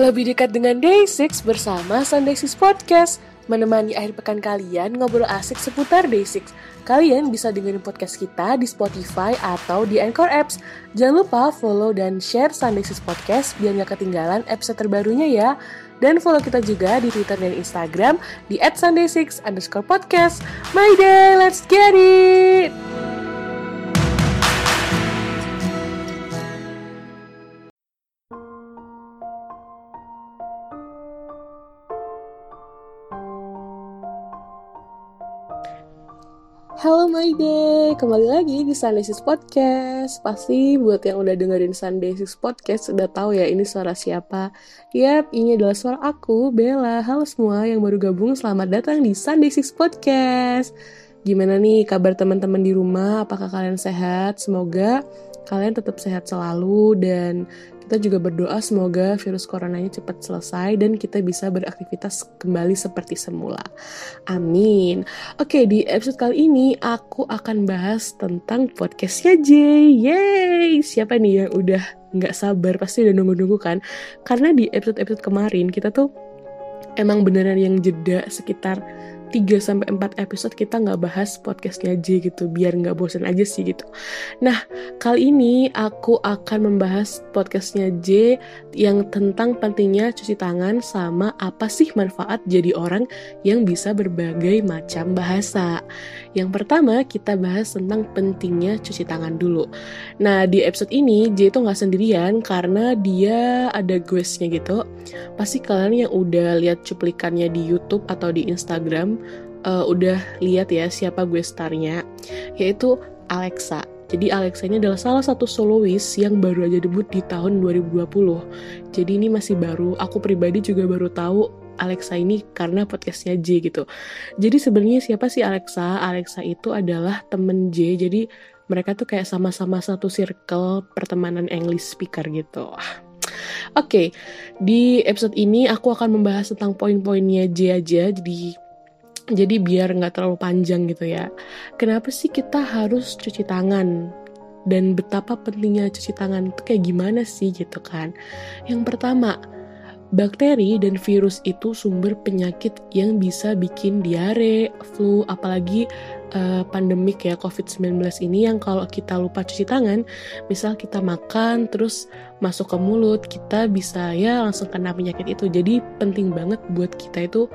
Lebih dekat dengan Day6 bersama Sunday 6 Podcast Menemani akhir pekan kalian ngobrol asik seputar Day6 Kalian bisa dengerin podcast kita di Spotify atau di Anchor Apps Jangan lupa follow dan share Sunday 6 Podcast biar gak ketinggalan episode terbarunya ya dan follow kita juga di Twitter dan Instagram di @sunday6 underscore podcast. My day, let's get it! Halo My Day, kembali lagi di Sunday Six Podcast. Pasti buat yang udah dengerin Sunday Six Podcast udah tahu ya ini suara siapa. Yap, ini adalah suara aku, Bella. Halo semua yang baru gabung, selamat datang di Sunday Six Podcast. Gimana nih kabar teman-teman di rumah? Apakah kalian sehat? Semoga kalian tetap sehat selalu dan kita juga berdoa semoga virus coronanya cepat selesai dan kita bisa beraktivitas kembali seperti semula. Amin. Oke, di episode kali ini aku akan bahas tentang podcastnya Jay. Yeay! Siapa nih yang udah nggak sabar? Pasti udah nunggu-nunggu kan? Karena di episode-episode kemarin kita tuh emang beneran yang jeda sekitar 3 sampai 4 episode kita nggak bahas podcastnya J gitu biar nggak bosan aja sih gitu. Nah kali ini aku akan membahas podcastnya J yang tentang pentingnya cuci tangan sama apa sih manfaat jadi orang yang bisa berbagai macam bahasa. Yang pertama kita bahas tentang pentingnya cuci tangan dulu. Nah di episode ini J itu nggak sendirian karena dia ada guestnya gitu. Pasti kalian yang udah lihat cuplikannya di YouTube atau di Instagram uh, udah lihat ya siapa gue starnya, yaitu Alexa. Jadi Alexa ini adalah salah satu solois yang baru aja debut di tahun 2020. Jadi ini masih baru. Aku pribadi juga baru tahu Alexa ini karena podcastnya J gitu. Jadi sebenarnya siapa sih Alexa? Alexa itu adalah temen J. Jadi mereka tuh kayak sama-sama satu circle pertemanan English speaker gitu. Oke, okay, di episode ini aku akan membahas tentang poin-poinnya J aja. Jadi jadi biar nggak terlalu panjang gitu ya. Kenapa sih kita harus cuci tangan? Dan betapa pentingnya cuci tangan itu kayak gimana sih gitu kan? Yang pertama, bakteri dan virus itu sumber penyakit yang bisa bikin diare, flu, apalagi uh, pandemik ya COVID-19 ini yang kalau kita lupa cuci tangan, misal kita makan terus masuk ke mulut, kita bisa ya langsung kena penyakit itu. Jadi penting banget buat kita itu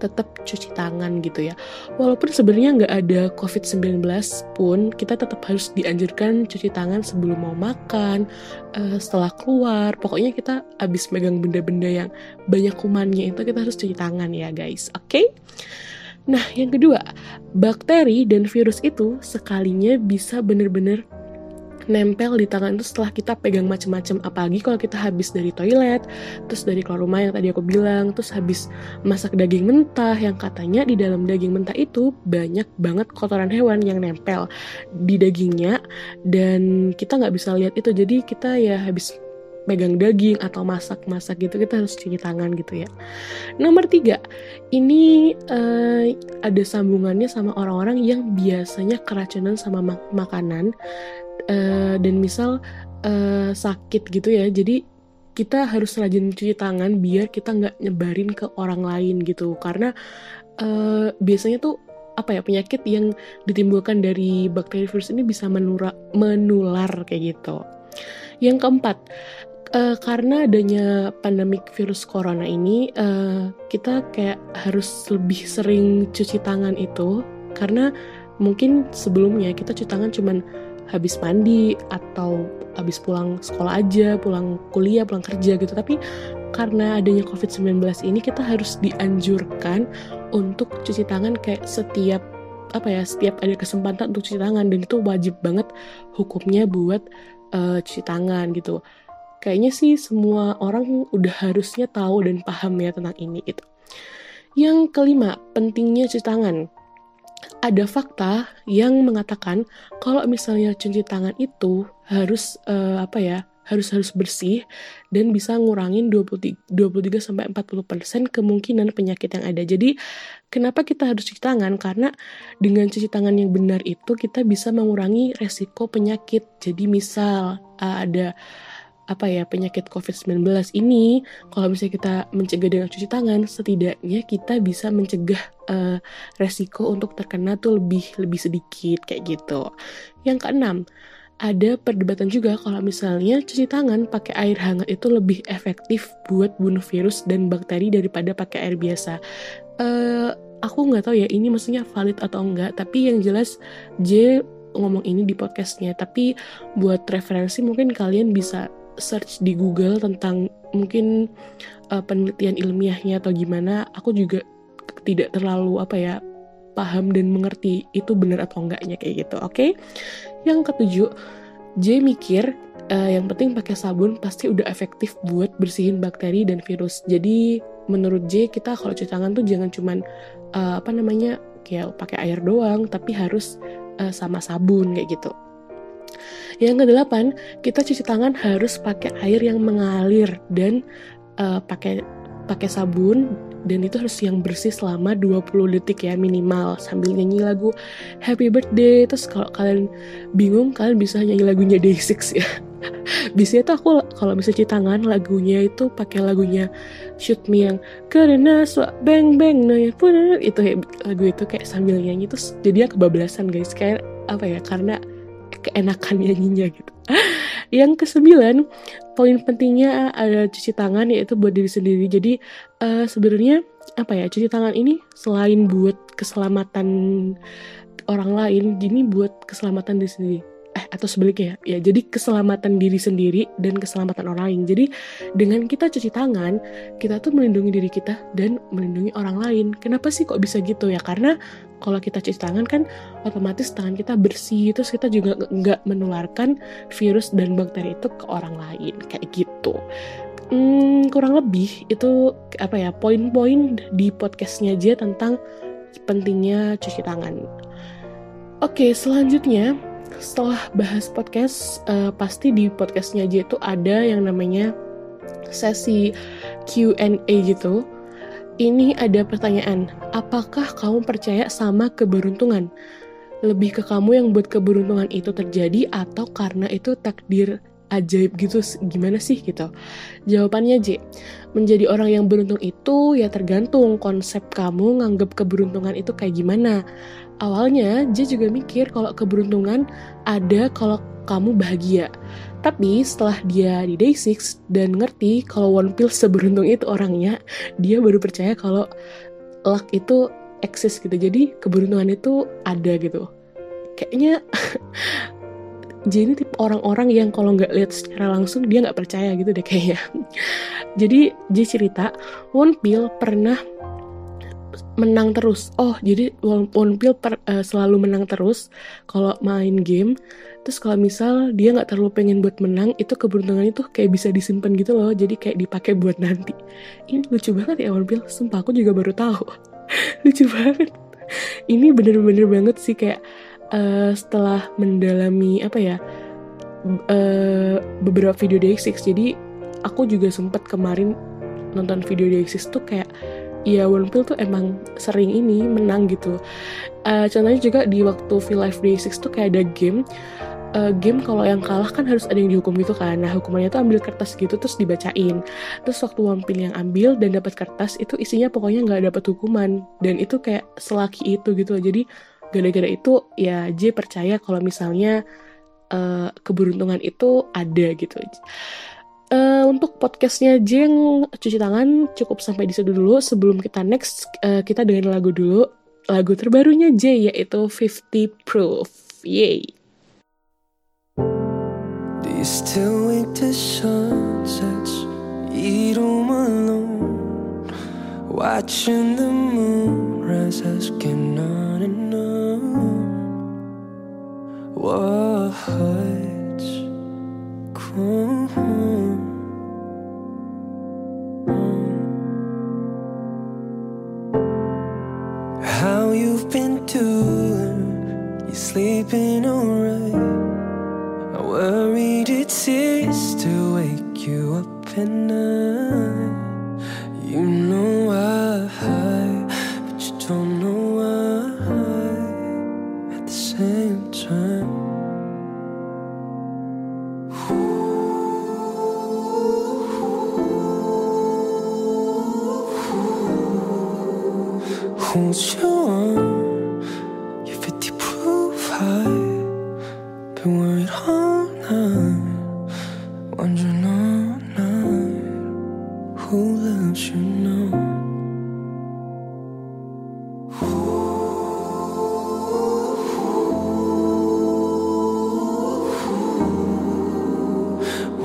tetap cuci tangan gitu ya. Walaupun sebenarnya nggak ada COVID-19 pun, kita tetap harus dianjurkan cuci tangan sebelum mau makan, uh, setelah keluar. Pokoknya kita abis megang benda-benda yang banyak kumannya itu kita harus cuci tangan ya guys, oke? Okay? Nah, yang kedua, bakteri dan virus itu sekalinya bisa bener-bener nempel di tangan itu setelah kita pegang macam-macam apalagi kalau kita habis dari toilet terus dari keluar rumah yang tadi aku bilang terus habis masak daging mentah yang katanya di dalam daging mentah itu banyak banget kotoran hewan yang nempel di dagingnya dan kita nggak bisa lihat itu. Jadi kita ya habis megang daging atau masak-masak gitu kita harus cuci tangan gitu ya. Nomor tiga, ini uh, ada sambungannya sama orang-orang yang biasanya keracunan sama mak makanan uh, dan misal uh, sakit gitu ya jadi kita harus rajin cuci tangan biar kita nggak nyebarin ke orang lain gitu karena uh, biasanya tuh apa ya penyakit yang ditimbulkan dari bakteri virus ini bisa menura, menular kayak gitu. Yang keempat, uh, karena adanya pandemik virus corona ini, uh, kita kayak harus lebih sering cuci tangan itu karena mungkin sebelumnya kita cuci tangan cuman habis mandi atau habis pulang sekolah aja, pulang kuliah, pulang kerja gitu. Tapi karena adanya COVID-19 ini kita harus dianjurkan untuk cuci tangan kayak setiap apa ya, setiap ada kesempatan untuk cuci tangan dan itu wajib banget hukumnya buat uh, cuci tangan gitu. Kayaknya sih semua orang udah harusnya tahu dan paham ya tentang ini gitu. Yang kelima, pentingnya cuci tangan ada fakta yang mengatakan kalau misalnya cuci tangan itu harus uh, apa ya harus harus bersih dan bisa ngurangin 23, 23 sampai 40% kemungkinan penyakit yang ada. Jadi kenapa kita harus cuci tangan? Karena dengan cuci tangan yang benar itu kita bisa mengurangi resiko penyakit. Jadi misal uh, ada apa ya penyakit COVID-19 ini kalau misalnya kita mencegah dengan cuci tangan setidaknya kita bisa mencegah uh, resiko untuk terkena tuh lebih lebih sedikit kayak gitu. Yang keenam, ada perdebatan juga kalau misalnya cuci tangan pakai air hangat itu lebih efektif buat bunuh virus dan bakteri daripada pakai air biasa. Uh, aku nggak tahu ya ini maksudnya valid atau enggak, tapi yang jelas J ngomong ini di podcastnya. Tapi buat referensi mungkin kalian bisa search di Google tentang mungkin uh, penelitian ilmiahnya atau gimana, aku juga tidak terlalu apa ya paham dan mengerti itu benar atau enggaknya kayak gitu. Oke. Okay? Yang ketujuh, J mikir uh, yang penting pakai sabun pasti udah efektif buat bersihin bakteri dan virus. Jadi menurut J kita kalau cuci tangan tuh jangan cuman uh, apa namanya kayak pakai air doang, tapi harus uh, sama sabun kayak gitu. Yang kedelapan, kita cuci tangan harus pakai air yang mengalir dan uh, pakai pakai sabun dan itu harus yang bersih selama 20 detik ya minimal sambil nyanyi lagu Happy Birthday. Terus kalau kalian bingung kalian bisa nyanyi lagunya Day6 ya. Biasanya tuh aku kalau bisa cuci tangan lagunya itu pakai lagunya Shoot Me yang karena suak bang bang no ya pun itu lagu itu kayak sambil nyanyi terus jadi kebablasan guys. Kayak apa ya karena keenakan nyanyinya gitu. Yang kesembilan, poin pentingnya ada cuci tangan yaitu buat diri sendiri. Jadi uh, sebenarnya apa ya cuci tangan ini selain buat keselamatan orang lain, jadi buat keselamatan diri sendiri eh atau sebaliknya ya, ya jadi keselamatan diri sendiri dan keselamatan orang lain. Jadi dengan kita cuci tangan kita tuh melindungi diri kita dan melindungi orang lain. Kenapa sih kok bisa gitu ya? Karena kalau kita cuci tangan kan otomatis tangan kita bersih terus kita juga nggak menularkan virus dan bakteri itu ke orang lain. Kayak gitu. Hmm, kurang lebih itu apa ya poin-poin di podcastnya aja tentang pentingnya cuci tangan. Oke, selanjutnya setelah bahas podcast uh, pasti di podcastnya aja itu ada yang namanya sesi Q&A gitu. Ini ada pertanyaan apakah kamu percaya sama keberuntungan? Lebih ke kamu yang buat keberuntungan itu terjadi atau karena itu takdir ajaib gitu gimana sih gitu? Jawabannya J menjadi orang yang beruntung itu ya tergantung konsep kamu nganggap keberuntungan itu kayak gimana Awalnya, J juga mikir kalau keberuntungan ada kalau kamu bahagia. Tapi setelah dia di day 6 dan ngerti kalau One Pill seberuntung itu orangnya, dia baru percaya kalau luck itu eksis gitu. Jadi keberuntungan itu ada gitu. Kayaknya J ini tipe orang-orang yang kalau nggak lihat secara langsung dia nggak percaya gitu deh kayaknya. Jadi J cerita One Pill pernah menang terus. Oh, jadi Pill per, uh, selalu menang terus kalau main game. Terus kalau misal dia nggak terlalu pengen buat menang, itu keberuntungan itu kayak bisa disimpan gitu loh. Jadi kayak dipakai buat nanti. Ini lucu banget ya Pill. Sumpah aku juga baru tahu. lucu banget. Ini bener-bener banget sih kayak uh, setelah mendalami apa ya uh, beberapa video DX6. Jadi aku juga sempat kemarin nonton video DX6 tuh kayak ya One Pill tuh emang sering ini menang gitu. Uh, contohnya juga di waktu V Live Day 6 tuh kayak ada game uh, game kalau yang kalah kan harus ada yang dihukum gitu kan. Nah, hukumannya tuh ambil kertas gitu terus dibacain. Terus waktu Wampil yang ambil dan dapat kertas itu isinya pokoknya nggak dapat hukuman dan itu kayak selaki itu gitu. Jadi gara-gara itu ya J percaya kalau misalnya uh, keberuntungan itu ada gitu. Uh, untuk podcastnya Jeng cuci tangan cukup sampai di situ dulu. Sebelum kita next, uh, kita dengan lagu dulu. Lagu terbarunya J yaitu 50 Proof. Yay! You still wake to sunsets? Eat home alone Watching the moon rise asking on and on What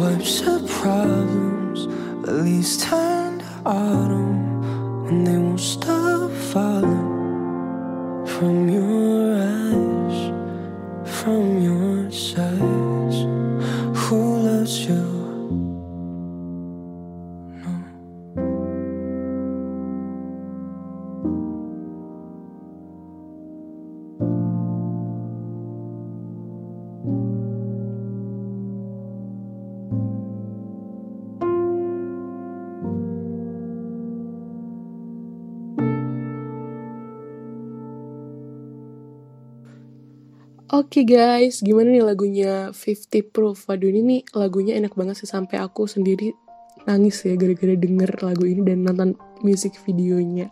Wipes the problems, at least turn to autumn when they won't stop falling from your eyes, from your sides. Oke guys, gimana nih lagunya 50 Proof? Waduh ini nih lagunya enak banget sih sampai aku sendiri nangis ya gara-gara denger lagu ini dan nonton music videonya.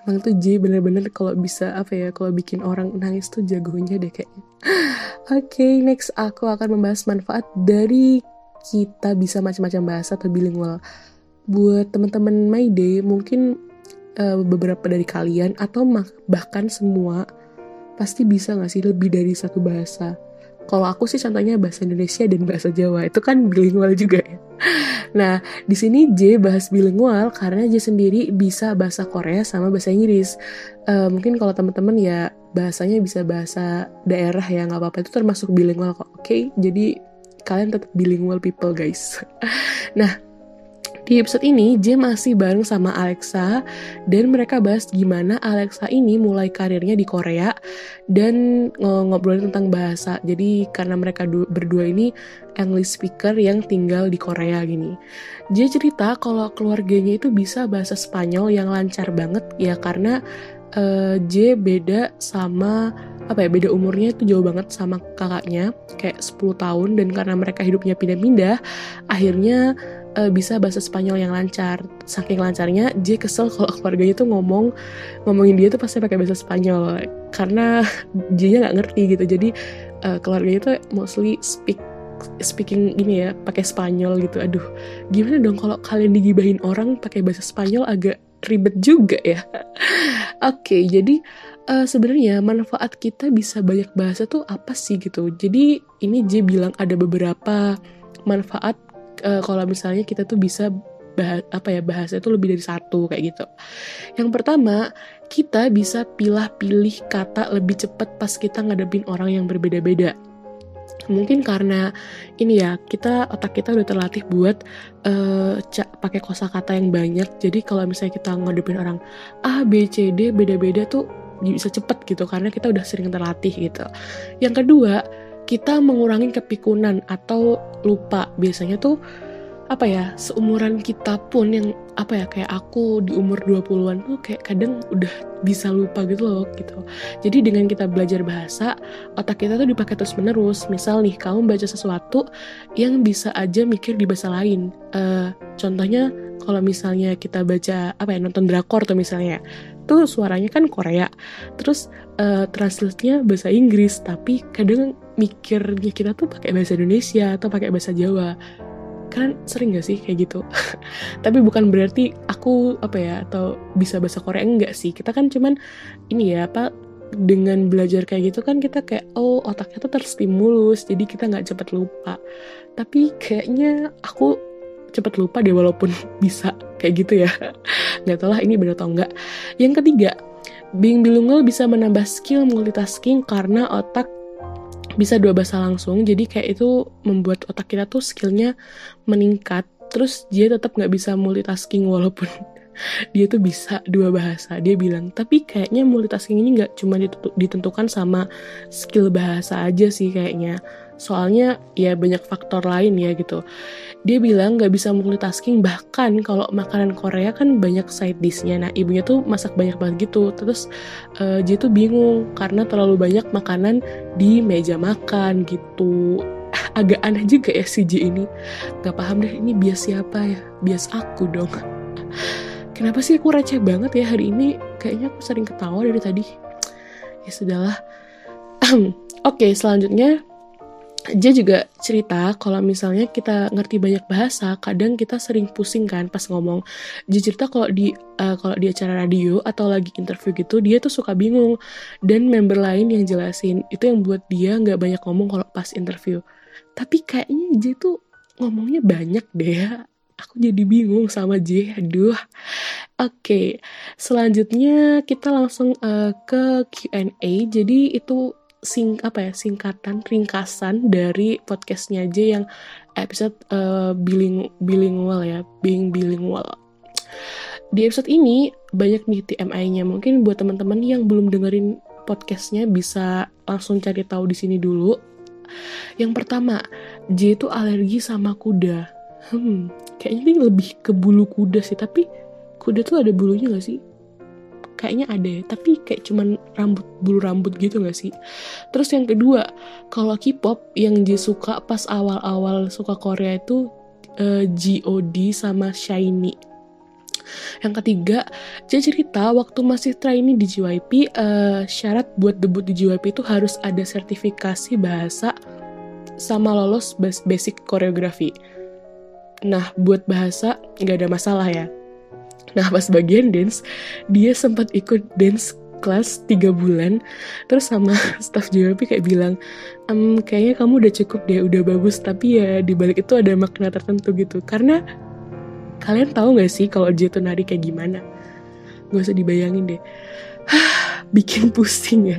Emang tuh J bener-bener kalau bisa apa ya, kalau bikin orang nangis tuh jagonya deh kayaknya. Oke, next aku akan membahas manfaat dari kita bisa macam-macam bahasa atau bilingual. Buat teman-teman My Day, mungkin eh, beberapa dari kalian atau bahkan semua pasti bisa nggak sih lebih dari satu bahasa? Kalau aku sih contohnya bahasa Indonesia dan bahasa Jawa itu kan bilingual juga ya. Nah di sini J bahas bilingual karena J sendiri bisa bahasa Korea sama bahasa Inggris. Eh, mungkin kalau teman-teman ya bahasanya bisa bahasa daerah ya nggak apa-apa itu termasuk bilingual kok. Oke, jadi kalian tetap bilingual people guys. nah di episode ini, J masih bareng sama Alexa dan mereka bahas gimana Alexa ini mulai karirnya di Korea dan ng- ngobrolin tentang bahasa. Jadi karena mereka du- berdua ini English speaker yang tinggal di Korea gini. J cerita kalau keluarganya itu bisa bahasa Spanyol yang lancar banget ya karena eh, J beda sama apa ya beda umurnya itu jauh banget sama kakaknya kayak 10 tahun dan karena mereka hidupnya pindah-pindah akhirnya eh, bisa bahasa Spanyol yang lancar. Saking lancarnya, J kesel kalau keluarganya tuh ngomong ngomongin dia tuh pasti pakai bahasa Spanyol karena J-nya nggak ngerti gitu. Jadi eh, keluarganya tuh mostly speak speaking ini ya pakai Spanyol gitu. Aduh, gimana dong kalau kalian digibahin orang pakai bahasa Spanyol agak ribet juga ya. Oke, jadi eh, sebenarnya manfaat kita bisa banyak bahasa tuh apa sih gitu. Jadi ini J bilang ada beberapa manfaat eh, kalau misalnya kita tuh bisa bah apa ya bahasa itu lebih dari satu kayak gitu. Yang pertama, kita bisa pilih-pilih kata lebih cepat pas kita ngadepin orang yang berbeda-beda. Mungkin karena ini ya, kita otak kita udah terlatih buat ca- pakai kosakata yang banyak. Jadi kalau misalnya kita ngadepin orang A, B, C, D beda-beda tuh bisa cepet gitu karena kita udah sering terlatih gitu. Yang kedua, kita mengurangi kepikunan atau lupa. Biasanya tuh apa ya, seumuran kita pun yang apa ya kayak aku di umur 20-an tuh kayak kadang udah bisa lupa gitu loh gitu. Jadi dengan kita belajar bahasa, otak kita tuh dipakai terus menerus. Misal nih, kamu baca sesuatu yang bisa aja mikir di bahasa lain. Eh, contohnya kalau misalnya kita baca apa ya nonton drakor tuh misalnya, tuh suaranya kan Korea, terus eh, translate-nya bahasa Inggris, tapi kadang mikirnya kita tuh pakai bahasa Indonesia atau pakai bahasa Jawa. Kan sering gak sih kayak gitu? tapi bukan berarti aku apa ya atau bisa bahasa Korea enggak sih. Kita kan cuman ini ya apa dengan belajar kayak gitu kan kita kayak oh otaknya tuh terstimulus jadi kita nggak cepet lupa tapi kayaknya aku cepet lupa deh walaupun bisa kayak gitu ya nggak tahu lah ini benar atau enggak yang ketiga being bilingual bisa menambah skill multitasking karena otak bisa dua bahasa langsung jadi kayak itu membuat otak kita tuh skillnya meningkat. Terus dia tetap nggak bisa multitasking walaupun dia tuh bisa dua bahasa dia bilang. Tapi kayaknya multitasking ini nggak cuma ditentu- ditentukan sama skill bahasa aja sih kayaknya soalnya ya banyak faktor lain ya gitu. Dia bilang nggak bisa multitasking bahkan kalau makanan Korea kan banyak side dishnya. Nah ibunya tuh masak banyak banget gitu. Terus eh, dia tuh bingung karena terlalu banyak makanan di meja makan gitu. Agak aneh juga ya si J ini. Nggak paham deh ini bias siapa ya? Bias aku dong. Kenapa sih aku receh banget ya hari ini? Kayaknya aku sering ketawa dari tadi. Ya sudahlah. Oke selanjutnya dia juga cerita kalau misalnya kita ngerti banyak bahasa, kadang kita sering pusing kan pas ngomong. Dia cerita kalau di uh, kalau di acara radio atau lagi interview gitu, dia tuh suka bingung dan member lain yang jelasin itu yang buat dia nggak banyak ngomong kalau pas interview. Tapi kayaknya dia tuh ngomongnya banyak deh. Aku jadi bingung sama J. Aduh. Oke, okay. selanjutnya kita langsung uh, ke Q&A. Jadi itu sing apa ya singkatan ringkasan dari podcastnya aja yang episode uh, biling bilingual ya being bilingual. Di episode ini banyak nih TMI-nya mungkin buat teman-teman yang belum dengerin podcastnya bisa langsung cari tahu di sini dulu. Yang pertama J itu alergi sama kuda. Hmm kayaknya ini lebih ke bulu kuda sih tapi kuda tuh ada bulunya gak sih kayaknya ada ya tapi kayak cuman rambut bulu rambut gitu gak sih terus yang kedua kalau K-pop yang dia suka pas awal-awal suka Korea itu uh, eh, G.O.D sama Shiny yang ketiga, dia cerita waktu masih trainee di JYP, uh, eh, syarat buat debut di JYP itu harus ada sertifikasi bahasa sama lolos basic koreografi. Nah, buat bahasa nggak ada masalah ya. Nah pas bagian dance, dia sempat ikut dance kelas tiga bulan. Terus sama staff JWP kayak bilang ehm, kayaknya kamu udah cukup deh udah bagus. Tapi ya di balik itu ada makna tertentu gitu. Karena kalian tahu gak sih kalau dia tuh nari kayak gimana? Gak usah dibayangin deh. Bikin pusing ya.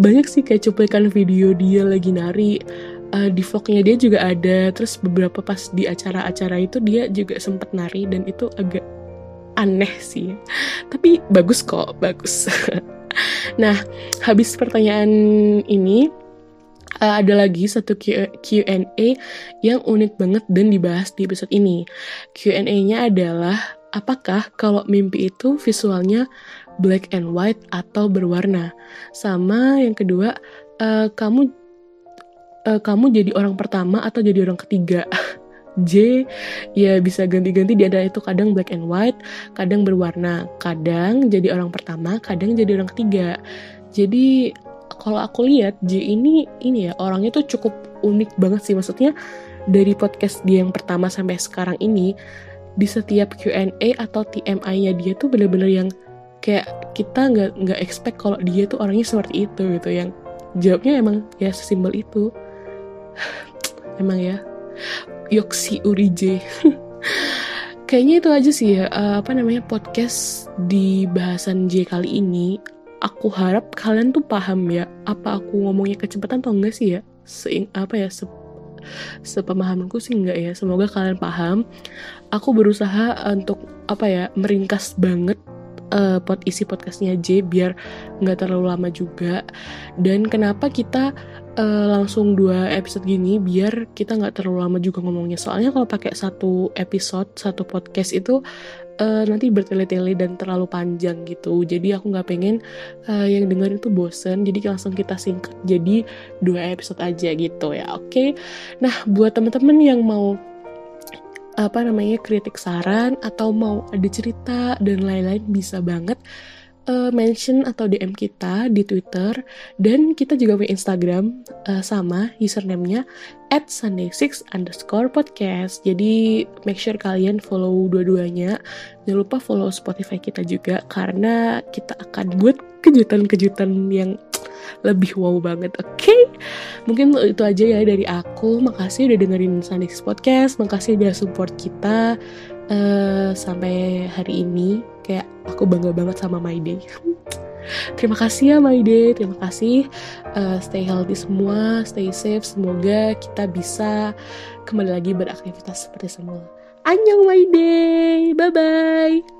Banyak sih kayak cuplikan video dia lagi nari. Uh, di vlognya dia juga ada. Terus beberapa pas di acara-acara itu dia juga sempet nari dan itu agak aneh sih. Tapi bagus kok bagus. Nah habis pertanyaan ini uh, ada lagi satu Q&A yang unik banget dan dibahas di episode ini. Q&A-nya adalah apakah kalau mimpi itu visualnya black and white atau berwarna? Sama yang kedua uh, kamu uh, kamu jadi orang pertama atau jadi orang ketiga J ya bisa ganti-ganti di antara itu kadang black and white, kadang berwarna, kadang jadi orang pertama, kadang jadi orang ketiga. Jadi kalau aku lihat J ini ini ya orangnya tuh cukup unik banget sih. Maksudnya dari podcast dia yang pertama sampai sekarang ini di setiap Q&A atau TMI-nya dia tuh bener-bener yang kayak kita nggak nggak expect kalau dia tuh orangnya seperti itu gitu. Yang jawabnya emang ya sesimpel itu. Emang ya Yoksi Urije. Kayaknya itu aja sih ya, uh, apa namanya podcast di bahasan J kali ini. Aku harap kalian tuh paham ya, apa aku ngomongnya kecepatan atau enggak sih ya? Seing apa ya, se sepemahamanku sih enggak ya. Semoga kalian paham. Aku berusaha untuk apa ya, meringkas banget uh, pod isi podcastnya J biar nggak terlalu lama juga. Dan kenapa kita uh, langsung dua episode gini biar kita nggak terlalu lama juga ngomongnya soalnya kalau pakai satu episode satu podcast itu uh, nanti bertele-tele dan terlalu panjang gitu jadi aku nggak pengen uh, yang dengerin itu bosen jadi langsung kita singkat jadi dua episode aja gitu ya oke okay? nah buat teman-teman yang mau apa namanya kritik saran atau mau ada cerita dan lain-lain bisa banget uh, mention atau DM kita di Twitter. Dan kita juga punya Instagram uh, sama username-nya at sunday6 underscore podcast. Jadi make sure kalian follow dua-duanya. Jangan lupa follow Spotify kita juga karena kita akan buat kejutan-kejutan yang lebih wow banget oke? Okay? mungkin itu aja ya dari aku. Makasih udah dengerin Sunday Podcast makasih udah support kita uh, sampai hari ini. Kayak aku bangga banget sama My Day. Terima kasih ya My Day. Terima kasih. Uh, stay healthy semua stay safe. Semoga kita bisa kembali lagi beraktivitas seperti semula. Annyeong My Day. Bye bye